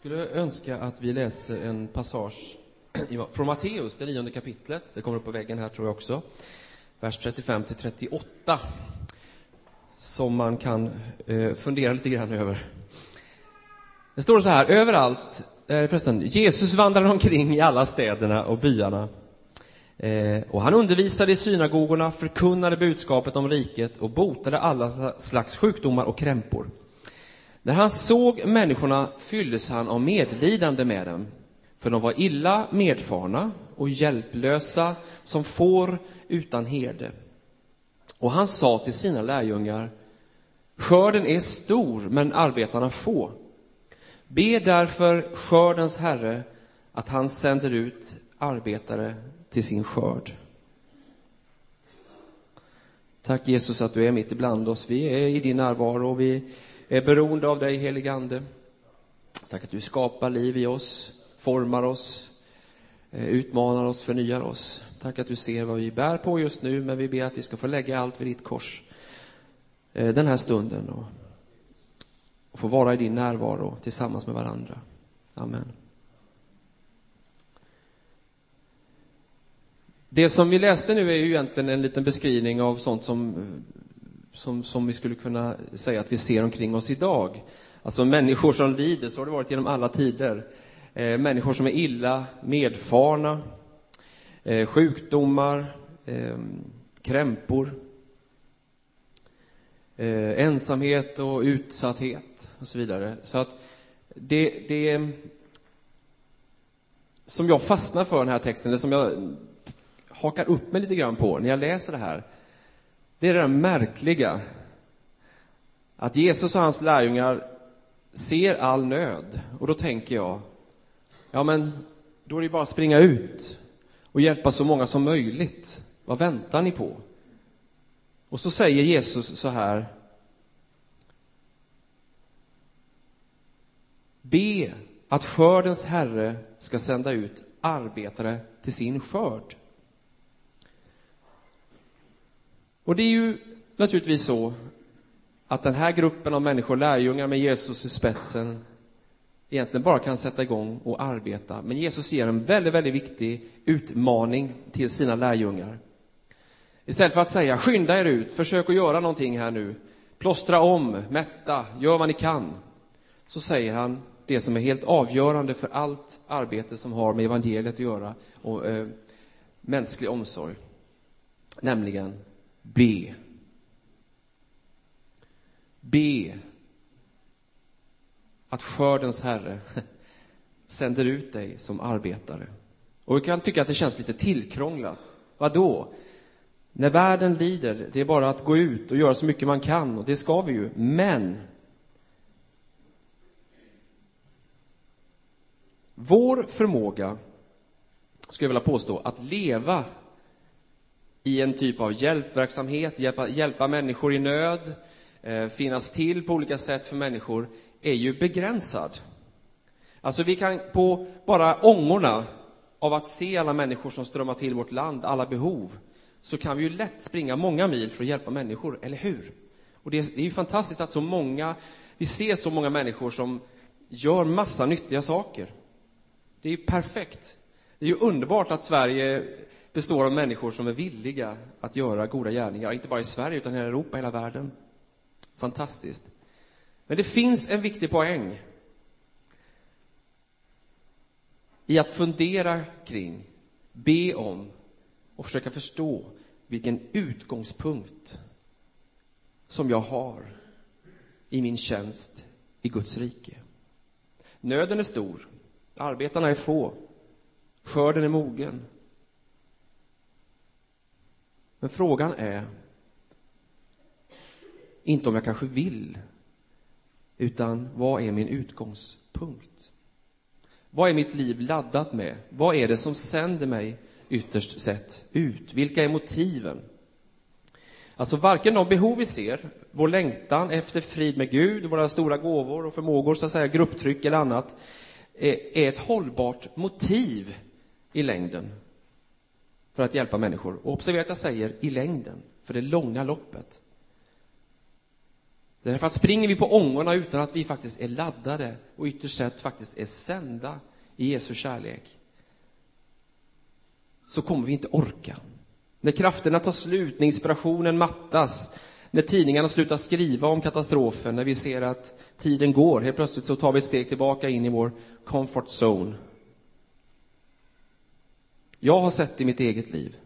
skulle önska att vi läser en passage från Matteus, det nionde kapitlet. Det kommer upp på väggen här, tror jag också. Vers 35 till 38. Som man kan eh, fundera lite grann över. Det står så här, överallt, eh, förresten, Jesus vandrade omkring i alla städerna och byarna. Eh, och han undervisade i synagogorna, förkunnade budskapet om riket och botade alla slags sjukdomar och krämpor. När han såg människorna fylldes han av medlidande med dem, för de var illa medfarna och hjälplösa som får utan herde. Och han sa till sina lärjungar, skörden är stor, men arbetarna få. Be därför skördens Herre att han sänder ut arbetare till sin skörd. Tack Jesus att du är mitt ibland oss. Vi är i din närvaro och vi är beroende av dig, helige Ande. Tack att du skapar liv i oss, formar oss, eh, utmanar oss, förnyar oss. Tack att du ser vad vi bär på just nu, men vi ber att vi ska få lägga allt vid ditt kors eh, den här stunden och, få vara i din närvaro tillsammans med varandra. Amen. Det som vi läste nu är ju egentligen en liten beskrivning av sånt som eh, som, som vi skulle kunna säga att vi ser omkring oss idag. Alltså människor som lider, så har det varit genom alla tider. Eh, människor som är illa medfarna, eh, sjukdomar, eh, krämpor, eh, ensamhet och utsatthet och så vidare. Så att det, det som jag fastnar för den här texten, eller som jag hakar upp mig lite grann på när jag läser det här, det är det där märkliga att Jesus och hans lärjungar ser all nöd. Och då tänker jag, ja men då är det bara att springa ut och hjälpa så många som möjligt. Vad väntar ni på? Och så säger Jesus så här. Be att skördens Herre ska sända ut arbetare till sin skörd. Och det är ju naturligtvis så att den här gruppen av människor, lärjungar med Jesus i spetsen, egentligen bara kan sätta igång och arbeta. Men Jesus ger en väldigt, väldigt viktig utmaning till sina lärjungar. Istället för att säga skynda er ut, försök att göra någonting här nu, plåstra om, mätta, gör vad ni kan, så säger han det som är helt avgörande för allt arbete som har med evangeliet att göra och eh, mänsklig omsorg, nämligen Be. Be att skördens Herre sänder ut dig som arbetare. Och vi kan tycka att det känns lite tillkrånglat. Vadå? När världen lider, det är bara att gå ut och göra så mycket man kan, och det ska vi ju. Men vår förmåga, skulle jag vilja påstå, att leva i en typ av hjälpverksamhet, hjälpa, hjälpa människor i nöd, eh, finnas till på olika sätt för människor, är ju begränsad. Alltså vi kan på bara ångorna av att se alla människor som strömmar till vårt land, alla behov, så kan vi ju lätt springa många mil för att hjälpa människor, eller hur? Och det är, det är ju fantastiskt att så många, vi ser så många människor som gör massa nyttiga saker. Det är ju perfekt. Det är ju underbart att Sverige består av människor som är villiga att göra goda gärningar, inte bara i Sverige utan i Europa, hela världen. Fantastiskt. Men det finns en viktig poäng i att fundera kring, be om och försöka förstå vilken utgångspunkt som jag har i min tjänst i Guds rike. Nöden är stor, arbetarna är få, skörden är mogen, men frågan är inte om jag kanske vill, utan vad är min utgångspunkt? Vad är mitt liv laddat med? Vad är det som sänder mig ytterst sett ut? Vilka är motiven? Alltså varken de behov vi ser, vår längtan efter frid med Gud, våra stora gåvor och förmågor, så att säga, grupptryck eller annat, är ett hållbart motiv i längden för att hjälpa människor. Och observera att jag säger i längden, för det långa loppet. Därför att springer vi på ångorna utan att vi faktiskt är laddade och ytterst sett faktiskt är sända i Jesu kärlek, så kommer vi inte orka. När krafterna tar slut, när inspirationen mattas, när tidningarna slutar skriva om katastrofen, när vi ser att tiden går, helt plötsligt så tar vi ett steg tillbaka in i vår comfort zone. Jag har sett i mitt eget liv.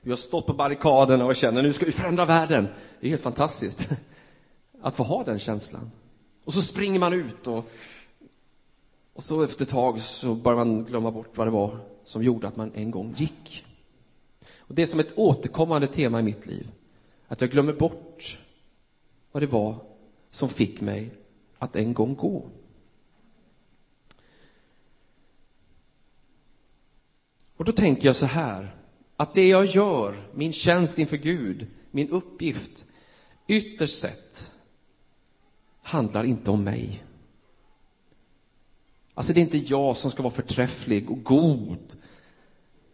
Vi har stått på barrikaderna och känner nu ska vi förändra världen. Det är helt fantastiskt att få ha den känslan. Och så springer man ut och, och så efter ett tag så börjar man glömma bort vad det var som gjorde att man en gång gick. Och det är som ett återkommande tema i mitt liv. Att jag glömmer bort vad det var som fick mig att en gång gå. Och då tänker jag så här, att det jag gör, min tjänst inför Gud, min uppgift, ytterst sett handlar inte om mig. Alltså det är inte jag som ska vara förträfflig och god,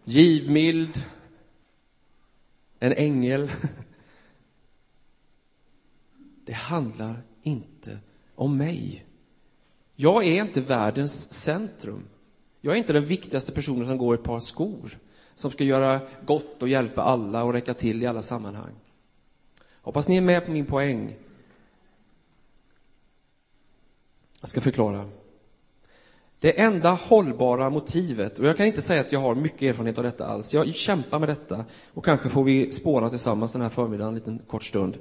givmild, en ängel. Det handlar inte om mig. Jag är inte världens centrum. Jag är inte den viktigaste personen som går ett par skor, som ska göra gott och hjälpa alla och räcka till i alla sammanhang. Hoppas ni är med på min poäng. Jag ska förklara. Det enda hållbara motivet, och jag kan inte säga att jag har mycket erfarenhet av detta alls, jag kämpar med detta och kanske får vi spåna tillsammans den här förmiddagen en liten kort stund.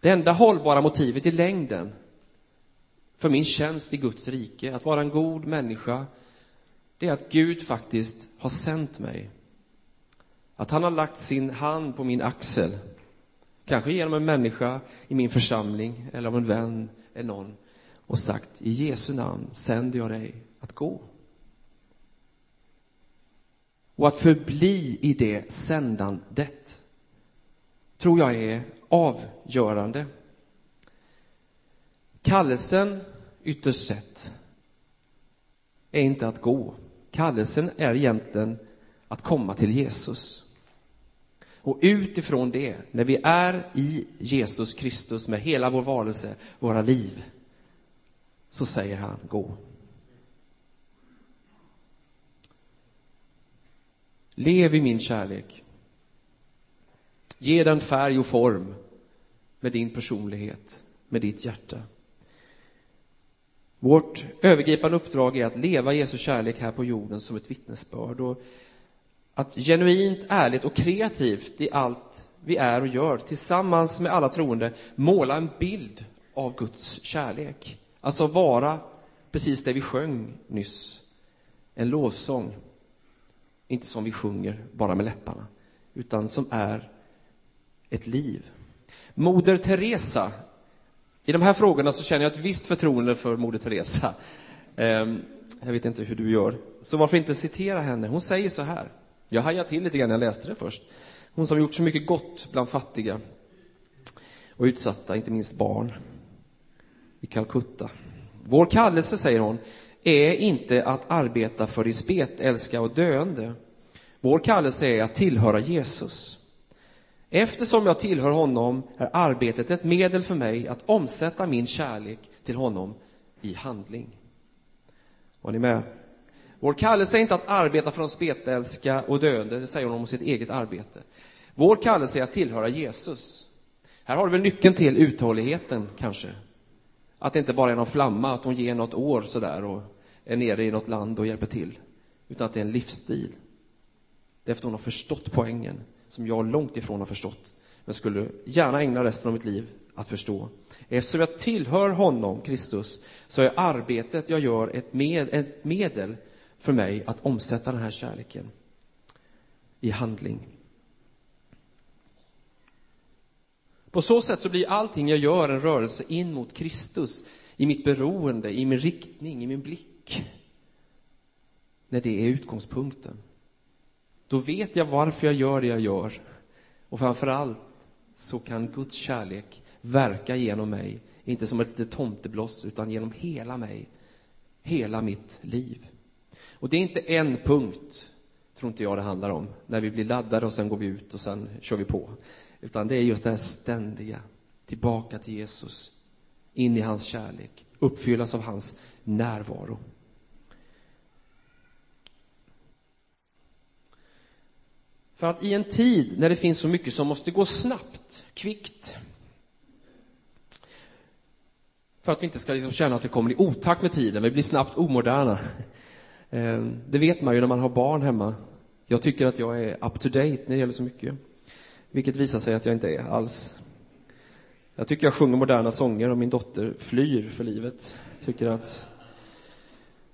Det enda hållbara motivet i längden för min tjänst i Guds rike, att vara en god människa, det är att Gud faktiskt har sänt mig. Att han har lagt sin hand på min axel, kanske genom en människa i min församling eller av en vän eller någon, och sagt i Jesu namn sänder jag dig att gå. Och att förbli i det sändandet tror jag är avgörande. Kallelsen, ytterst sett, är inte att gå. Kallelsen är egentligen att komma till Jesus. Och utifrån det, när vi är i Jesus Kristus med hela vår varelse, våra liv, så säger han gå. Lev i min kärlek. Ge den färg och form med din personlighet, med ditt hjärta. Vårt övergripande uppdrag är att leva Jesu kärlek här på jorden som ett vittnesbörd och att genuint, ärligt och kreativt i allt vi är och gör tillsammans med alla troende måla en bild av Guds kärlek. Alltså vara precis det vi sjöng nyss, en lovsång. Inte som vi sjunger bara med läpparna, utan som är ett liv. Moder Teresa, i de här frågorna så känner jag ett visst förtroende för Moder Teresa. Ehm, jag vet inte hur du gör, så varför inte citera henne? Hon säger så här. Jag hajade till lite grann när jag läste det först. Hon som gjort så mycket gott bland fattiga och utsatta, inte minst barn i Calcutta. Vår kallelse, säger hon, är inte att arbeta för de spetälska och döende. Vår kallelse är att tillhöra Jesus. Eftersom jag tillhör honom är arbetet ett medel för mig att omsätta min kärlek till honom i handling. Var ni med? Vår kallelse är inte att arbeta för de spetälska och döende, det säger hon om sitt eget arbete. Vår kallelse är att tillhöra Jesus. Här har du väl nyckeln till uthålligheten, kanske. Att det inte bara är någon flamma, att hon ger något år sådär och är nere i något land och hjälper till. Utan att det är en livsstil. Det är efter hon har förstått poängen, som jag långt ifrån har förstått, men skulle gärna ägna resten av mitt liv att förstå. Eftersom jag tillhör honom, Kristus, så är arbetet jag gör ett, med, ett medel för mig att omsätta den här kärleken i handling. På så sätt så blir allting jag gör en rörelse in mot Kristus, i mitt beroende, i min riktning, i min blick. När det är utgångspunkten. Då vet jag varför jag gör det jag gör. Och framför allt så kan Guds kärlek verka genom mig, inte som ett litet tomtebloss, utan genom hela mig, hela mitt liv. Och det är inte en punkt, tror inte jag det handlar om, när vi blir laddade och sen går vi ut och sen kör vi på. Utan det är just det här ständiga, tillbaka till Jesus, in i hans kärlek, uppfyllas av hans närvaro. För att i en tid när det finns så mycket som måste gå snabbt, kvickt, för att vi inte ska liksom känna att vi kommer i otakt med tiden, vi blir snabbt omoderna. Ehm, det vet man ju när man har barn hemma. Jag tycker att jag är up to date när det gäller så mycket. Vilket visar sig att jag inte är alls. Jag tycker jag sjunger moderna sånger och min dotter flyr för livet. Tycker att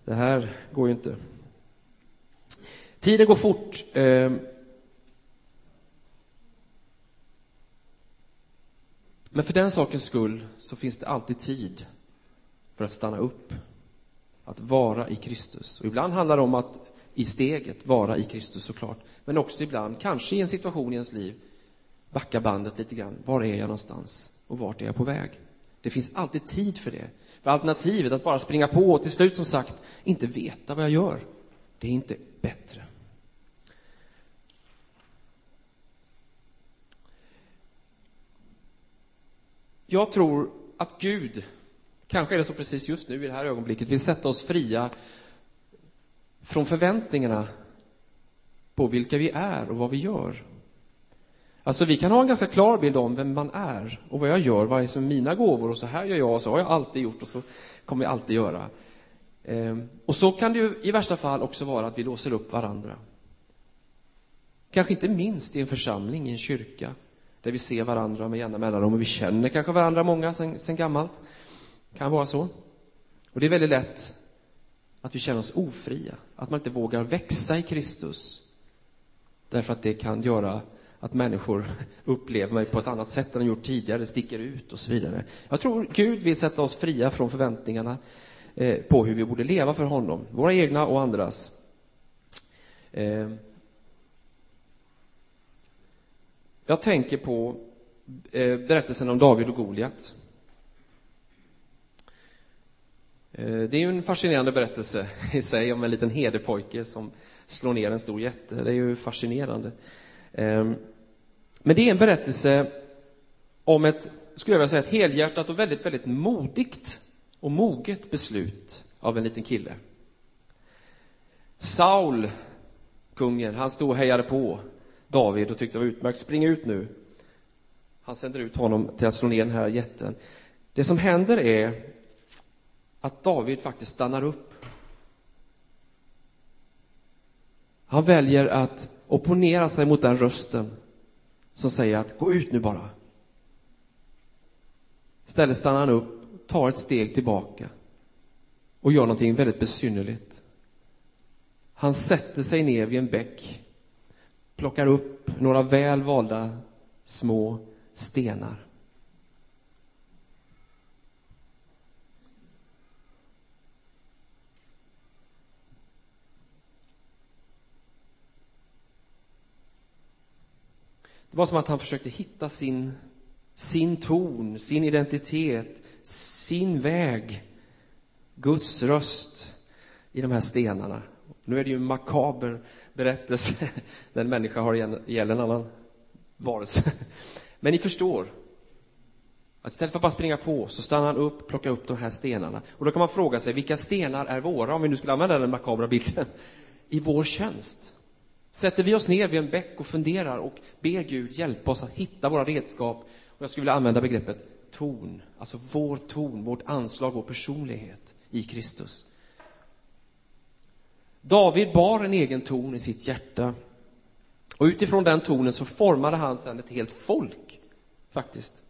det här går ju inte. Tiden går fort. Ehm, Men för den sakens skull så finns det alltid tid för att stanna upp, att vara i Kristus. Och ibland handlar det om att i steget vara i Kristus såklart, men också ibland, kanske i en situation i ens liv, backa bandet lite grann. Var är jag någonstans och vart är jag på väg? Det finns alltid tid för det. För alternativet att bara springa på och till slut som sagt inte veta vad jag gör, det är inte bättre. Jag tror att Gud, kanske är det så precis just nu i det här ögonblicket, vill sätta oss fria från förväntningarna på vilka vi är och vad vi gör. Alltså vi kan ha en ganska klar bild om vem man är och vad jag gör, vad är som mina gåvor och så här gör jag och så har jag alltid gjort och så kommer jag alltid göra. Ehm, och så kan det ju i värsta fall också vara att vi låser upp varandra. Kanske inte minst i en församling, i en kyrka där vi ser varandra med jämna mellanrum och vi känner kanske varandra många sen, sen gammalt. Kan vara så. Och det är väldigt lätt att vi känner oss ofria, att man inte vågar växa i Kristus. Därför att det kan göra att människor upplever mig på ett annat sätt än de gjort tidigare, sticker ut och så vidare. Jag tror Gud vill sätta oss fria från förväntningarna eh, på hur vi borde leva för honom, våra egna och andras. Eh, jag tänker på eh, berättelsen om David och Goliat. Eh, det är ju en fascinerande berättelse i sig om en liten hederpojke som slår ner en stor jätte. Det är ju fascinerande. Ehm, men det är en berättelse om ett, skulle jag vilja säga, ett helhjärtat och väldigt, väldigt modigt och moget beslut av en liten kille. Saul, kungen, han stod och hejade på David och tyckte det var utmärkt. Spring ut nu. Han sänder ut honom till att slå ner den här jätten. Det som händer är att David faktiskt stannar upp. Han väljer att opponera sig mot den rösten som säger att gå ut nu bara. Istället stannar han upp, tar ett steg tillbaka och gör någonting väldigt besynnerligt. Han sätter sig ner vid en bäck plockar upp några väl valda små stenar. Det var som att han försökte hitta sin, sin ton, sin identitet, sin väg, Guds röst i de här stenarna. Nu är det ju en makaber berättelse när en människa har ihjäl en annan varelse. Men ni förstår. Att istället för att bara springa på så stannar han upp, plockar upp de här stenarna. Och då kan man fråga sig, vilka stenar är våra, om vi nu skulle använda den makabra bilden, i vår tjänst? Sätter vi oss ner vid en bäck och funderar och ber Gud hjälpa oss att hitta våra redskap, och jag skulle vilja använda begreppet ton, alltså vår ton, vårt anslag, vår personlighet i Kristus. David bar en egen ton i sitt hjärta. Och utifrån den tonen så formade han sedan ett helt folk, faktiskt,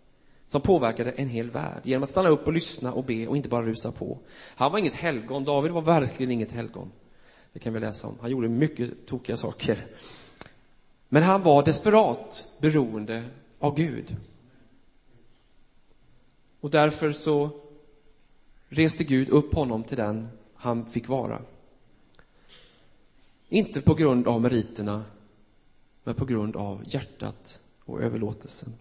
som påverkade en hel värld genom att stanna upp och lyssna och be och inte bara rusa på. Han var inget helgon, David var verkligen inget helgon. Det kan vi läsa om. Han gjorde mycket tokiga saker. Men han var desperat beroende av Gud. Och därför så reste Gud upp honom till den han fick vara. Inte på grund av meriterna, men på grund av hjärtat och överlåtelsen.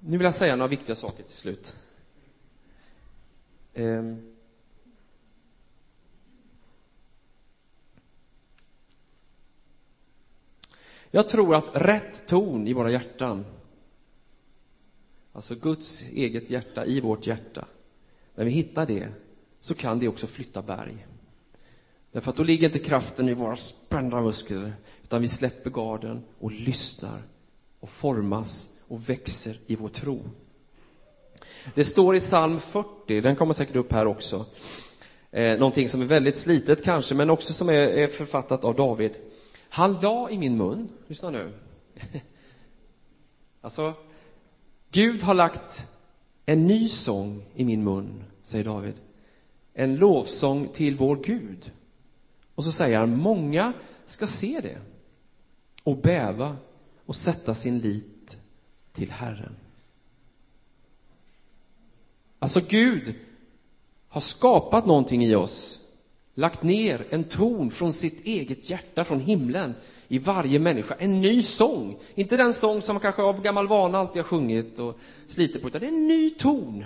Nu vill jag säga några viktiga saker till slut. Ehm. Jag tror att rätt ton i våra hjärtan, alltså Guds eget hjärta i vårt hjärta, när vi hittar det så kan det också flytta berg. Därför att då ligger inte kraften i våra spända muskler, utan vi släpper garden och lyssnar och formas och växer i vår tro. Det står i psalm 40, den kommer säkert upp här också, eh, någonting som är väldigt slitet kanske, men också som är, är författat av David. Han la i min mun, lyssna nu, alltså, Gud har lagt en ny sång i min mun, säger David. En lovsång till vår Gud. Och så säger han, många ska se det och bäva och sätta sin lit till Herren. Alltså Gud har skapat någonting i oss, lagt ner en ton från sitt eget hjärta, från himlen, i varje människa. En ny sång. Inte den sång som man kanske av gammal vana alltid har sjungit och slitit på, utan det är en ny ton.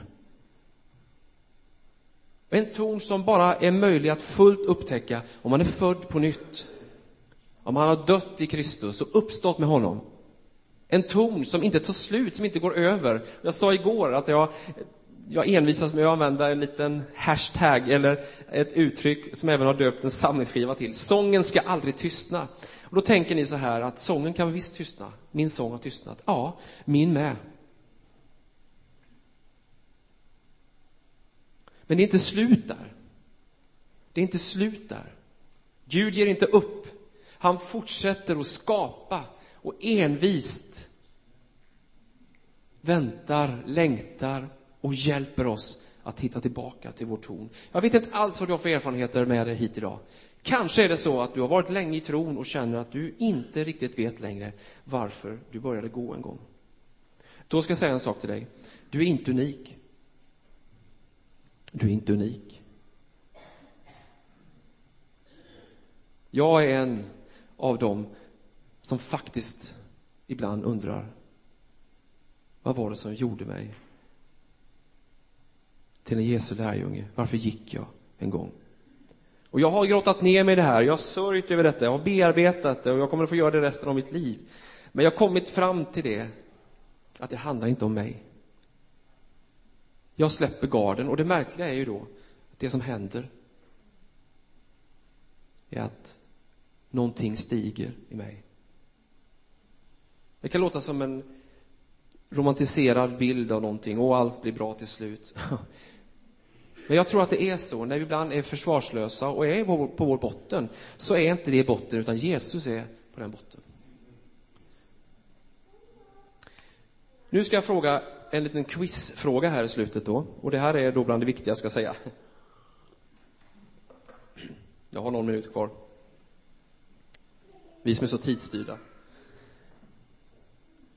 En ton som bara är möjlig att fullt upptäcka om man är född på nytt. Om han har dött i Kristus och uppstått med honom. En ton som inte tar slut, som inte går över. Jag sa igår att jag, jag envisas med att använda en liten hashtag eller ett uttryck som även har döpt en samlingsskiva till. Sången ska aldrig tystna. Och då tänker ni så här att sången kan visst tystna. Min sång har tystnat. Ja, min med. Men det är inte slut där. Det är inte slut där. Gud ger inte upp. Han fortsätter att skapa och envist väntar, längtar och hjälper oss att hitta tillbaka till vår ton. Jag vet inte alls vad du har för erfarenheter med dig hit idag. Kanske är det så att du har varit länge i tron och känner att du inte riktigt vet längre varför du började gå en gång. Då ska jag säga en sak till dig. Du är inte unik. Du är inte unik. Jag är en av dem som faktiskt ibland undrar vad var det som gjorde mig till en Jesu lärjunge? Varför gick jag en gång? Och jag har grottat ner mig i det här, jag har sörjt över detta, jag har bearbetat det och jag kommer att få göra det resten av mitt liv. Men jag har kommit fram till det, att det handlar inte om mig. Jag släpper garden och det märkliga är ju då att det som händer är att någonting stiger i mig. Det kan låta som en romantiserad bild av någonting och allt blir bra till slut. Men jag tror att det är så, när vi ibland är försvarslösa och är på vår botten, så är inte det botten, utan Jesus är på den botten. Nu ska jag fråga en liten quizfråga här i slutet då, och det här är då bland det viktiga, ska jag säga. Jag har någon minut kvar. Vi som är så tidsstyrda.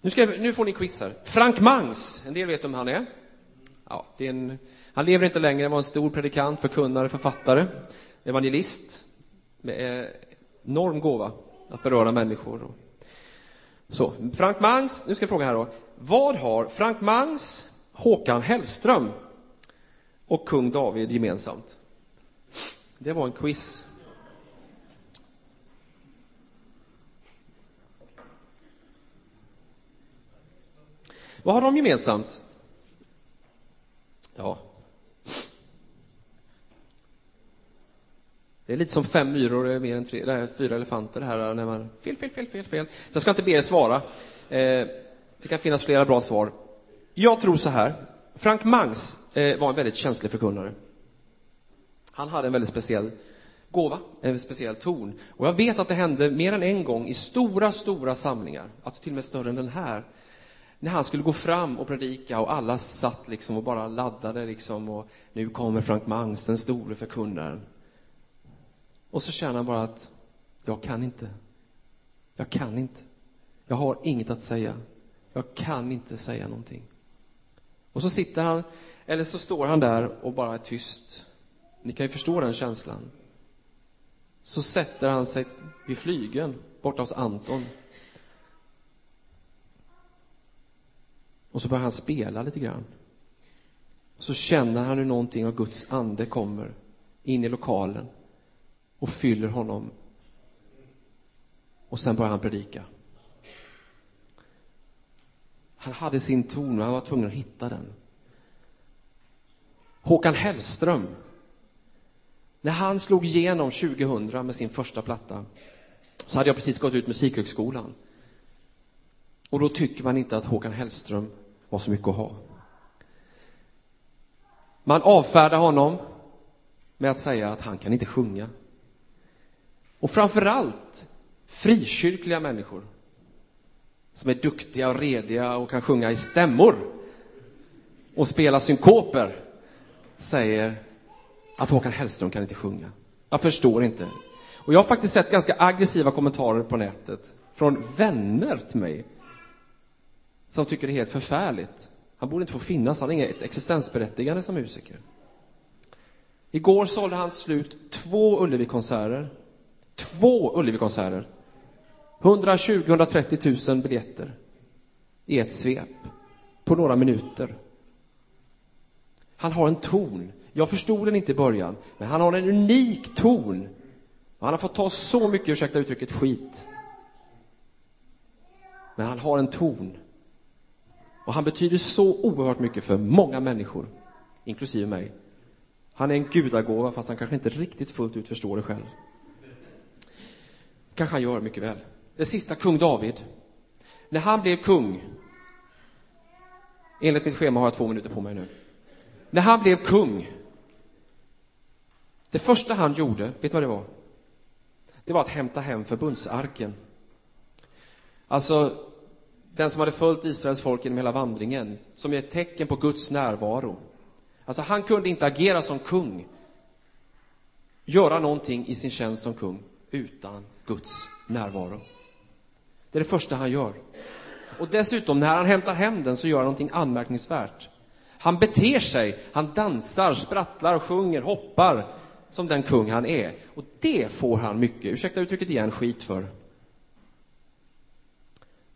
Nu, ska jag, nu får ni quiz här. Frank Mangs, en del vet vem han är. Ja, det är en, han lever inte längre, han var en stor predikant, förkunnare, författare, evangelist med eh, enorm gåva att beröra människor. Så, Frank Mangs, nu ska jag fråga här då. Vad har Frank Mangs, Håkan Hellström och kung David gemensamt? Det var en quiz. Vad har de gemensamt? Ja. Det är lite som fem myror är mer än tre, det här, fyra elefanter här när man, fel, fel, fel, fel, fel. Så jag ska inte be er svara. Eh, det kan finnas flera bra svar. Jag tror så här. Frank Mangs eh, var en väldigt känslig förkunnare. Han hade en väldigt speciell gåva, en speciell ton. Och jag vet att det hände mer än en gång i stora, stora samlingar, alltså till och med större än den här, när han skulle gå fram och predika och alla satt liksom och bara laddade liksom och nu kommer Frank Mangs, den store förkunnaren. Och så känner han bara att jag kan inte. Jag kan inte. Jag har inget att säga. Jag kan inte säga någonting. Och så sitter han, eller så står han där och bara är tyst. Ni kan ju förstå den känslan. Så sätter han sig vid flygeln borta hos Anton. Och så börjar han spela lite grann. Så känner han hur någonting av Guds ande kommer in i lokalen och fyller honom. Och sen börjar han predika. Han hade sin ton men han var tvungen att hitta den. Håkan Hellström. När han slog igenom 2000 med sin första platta så hade jag precis gått ut Musikhögskolan. Och då tycker man inte att Håkan Hellström var så mycket att ha. Man avfärdar honom med att säga att han kan inte sjunga. Och framför allt frikyrkliga människor som är duktiga och rediga och kan sjunga i stämmor och spela synkoper säger att Håkan Hellström kan inte sjunga. Jag förstår inte. Och jag har faktiskt sett ganska aggressiva kommentarer på nätet från vänner till mig som tycker det är helt förfärligt. Han borde inte få finnas, han har inget existensberättigande som musiker. Igår sålde han slut två Ullevi-konserter. Två Ullevi-konserter. 120-130 000 biljetter i ett svep på några minuter. Han har en ton. Jag förstod den inte i början, men han har en unik ton. Han har fått ta så mycket, ursäkta uttrycket, skit. Men han har en ton. Och han betyder så oerhört mycket för många människor, inklusive mig. Han är en gudagåva, fast han kanske inte riktigt fullt ut förstår det själv. kanske han gör mycket väl. Det sista, kung David. När han blev kung, enligt mitt schema har jag två minuter på mig nu. När han blev kung, det första han gjorde, vet du vad det var? Det var att hämta hem förbundsarken. Alltså, den som hade följt Israels folk genom hela vandringen, som är ett tecken på Guds närvaro. Alltså, han kunde inte agera som kung, göra någonting i sin tjänst som kung, utan Guds närvaro. Det är det första han gör. Och dessutom, när han hämtar hem den så gör han någonting anmärkningsvärt. Han beter sig, han dansar, sprattlar, sjunger, hoppar som den kung han är. Och det får han mycket, ursäkta uttrycket igen, skit för.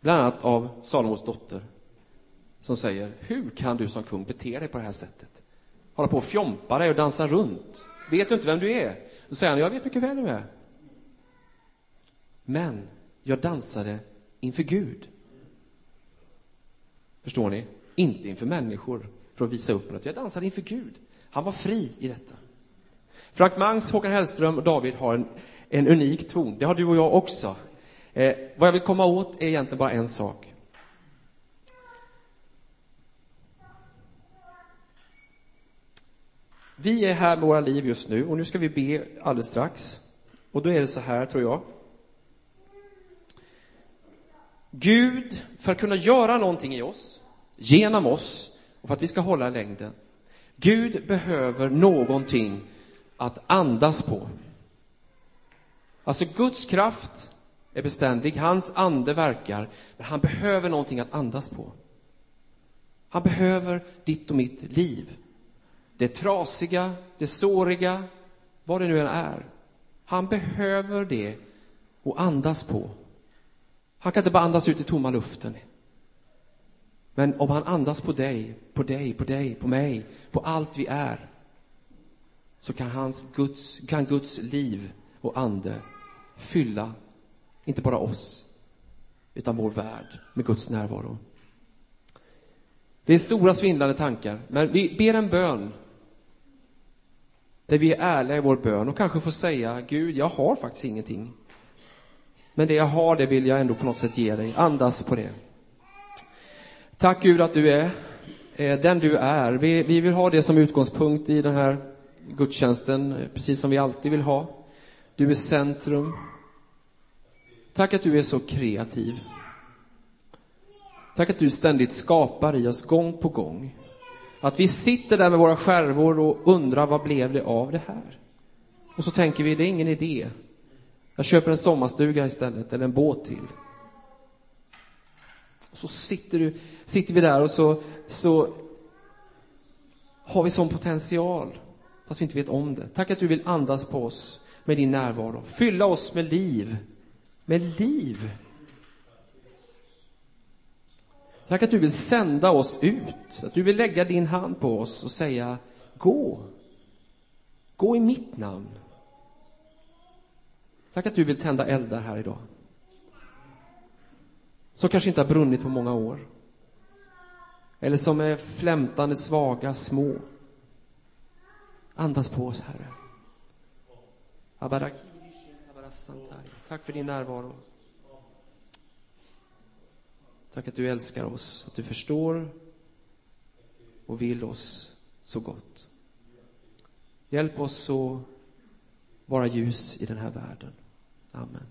Bland annat av Salomos dotter, som säger, hur kan du som kung bete dig på det här sättet? Hålla på och fjompa dig och dansa runt. Vet du inte vem du är? Då säger han, jag vet mycket väl vem du är. Men jag dansade inför Gud. Förstår ni? Inte inför människor för att visa upp något. Jag dansade inför Gud. Han var fri i detta. Frank Mangs, Håkan Hellström och David har en, en unik ton. Det har du och jag också. Eh, vad jag vill komma åt är egentligen bara en sak. Vi är här med våra liv just nu och nu ska vi be alldeles strax. Och då är det så här, tror jag. Gud, för att kunna göra någonting i oss, genom oss, och för att vi ska hålla längden. Gud behöver någonting att andas på. Alltså, Guds kraft är beständig, hans ande verkar, men han behöver någonting att andas på. Han behöver ditt och mitt liv. Det trasiga, det såriga, vad det nu än är. Han behöver det och andas på. Han kan inte bara andas ut i tomma luften. Men om han andas på dig, på dig, på dig, på mig, på allt vi är, så kan, hans Guds, kan Guds liv och ande fylla, inte bara oss, utan vår värld med Guds närvaro. Det är stora svindlande tankar, men vi ber en bön där vi är ärliga i vår bön och kanske får säga, Gud, jag har faktiskt ingenting. Men det jag har, det vill jag ändå på något sätt ge dig. Andas på det. Tack Gud att du är eh, den du är. Vi, vi vill ha det som utgångspunkt i den här gudstjänsten, eh, precis som vi alltid vill ha. Du är centrum. Tack att du är så kreativ. Tack att du ständigt skapar i oss gång på gång. Att vi sitter där med våra skärvor och undrar vad blev det av det här? Och så tänker vi, det är ingen idé. Jag köper en sommarstuga istället, eller en båt till. Och Så sitter, du, sitter vi där och så, så har vi sån potential, fast vi inte vet om det. Tack att du vill andas på oss med din närvaro. Fylla oss med liv. Med liv. Tack att du vill sända oss ut, att du vill lägga din hand på oss och säga gå. Gå i mitt namn. Tack att du vill tända eldar här idag. Som kanske inte har brunnit på många år. eller som är flämtande, svaga, små. Andas på oss, Herre. Tack för din närvaro. Tack att du älskar oss, att du förstår och vill oss så gott. Hjälp oss att vara ljus i den här världen. Amen.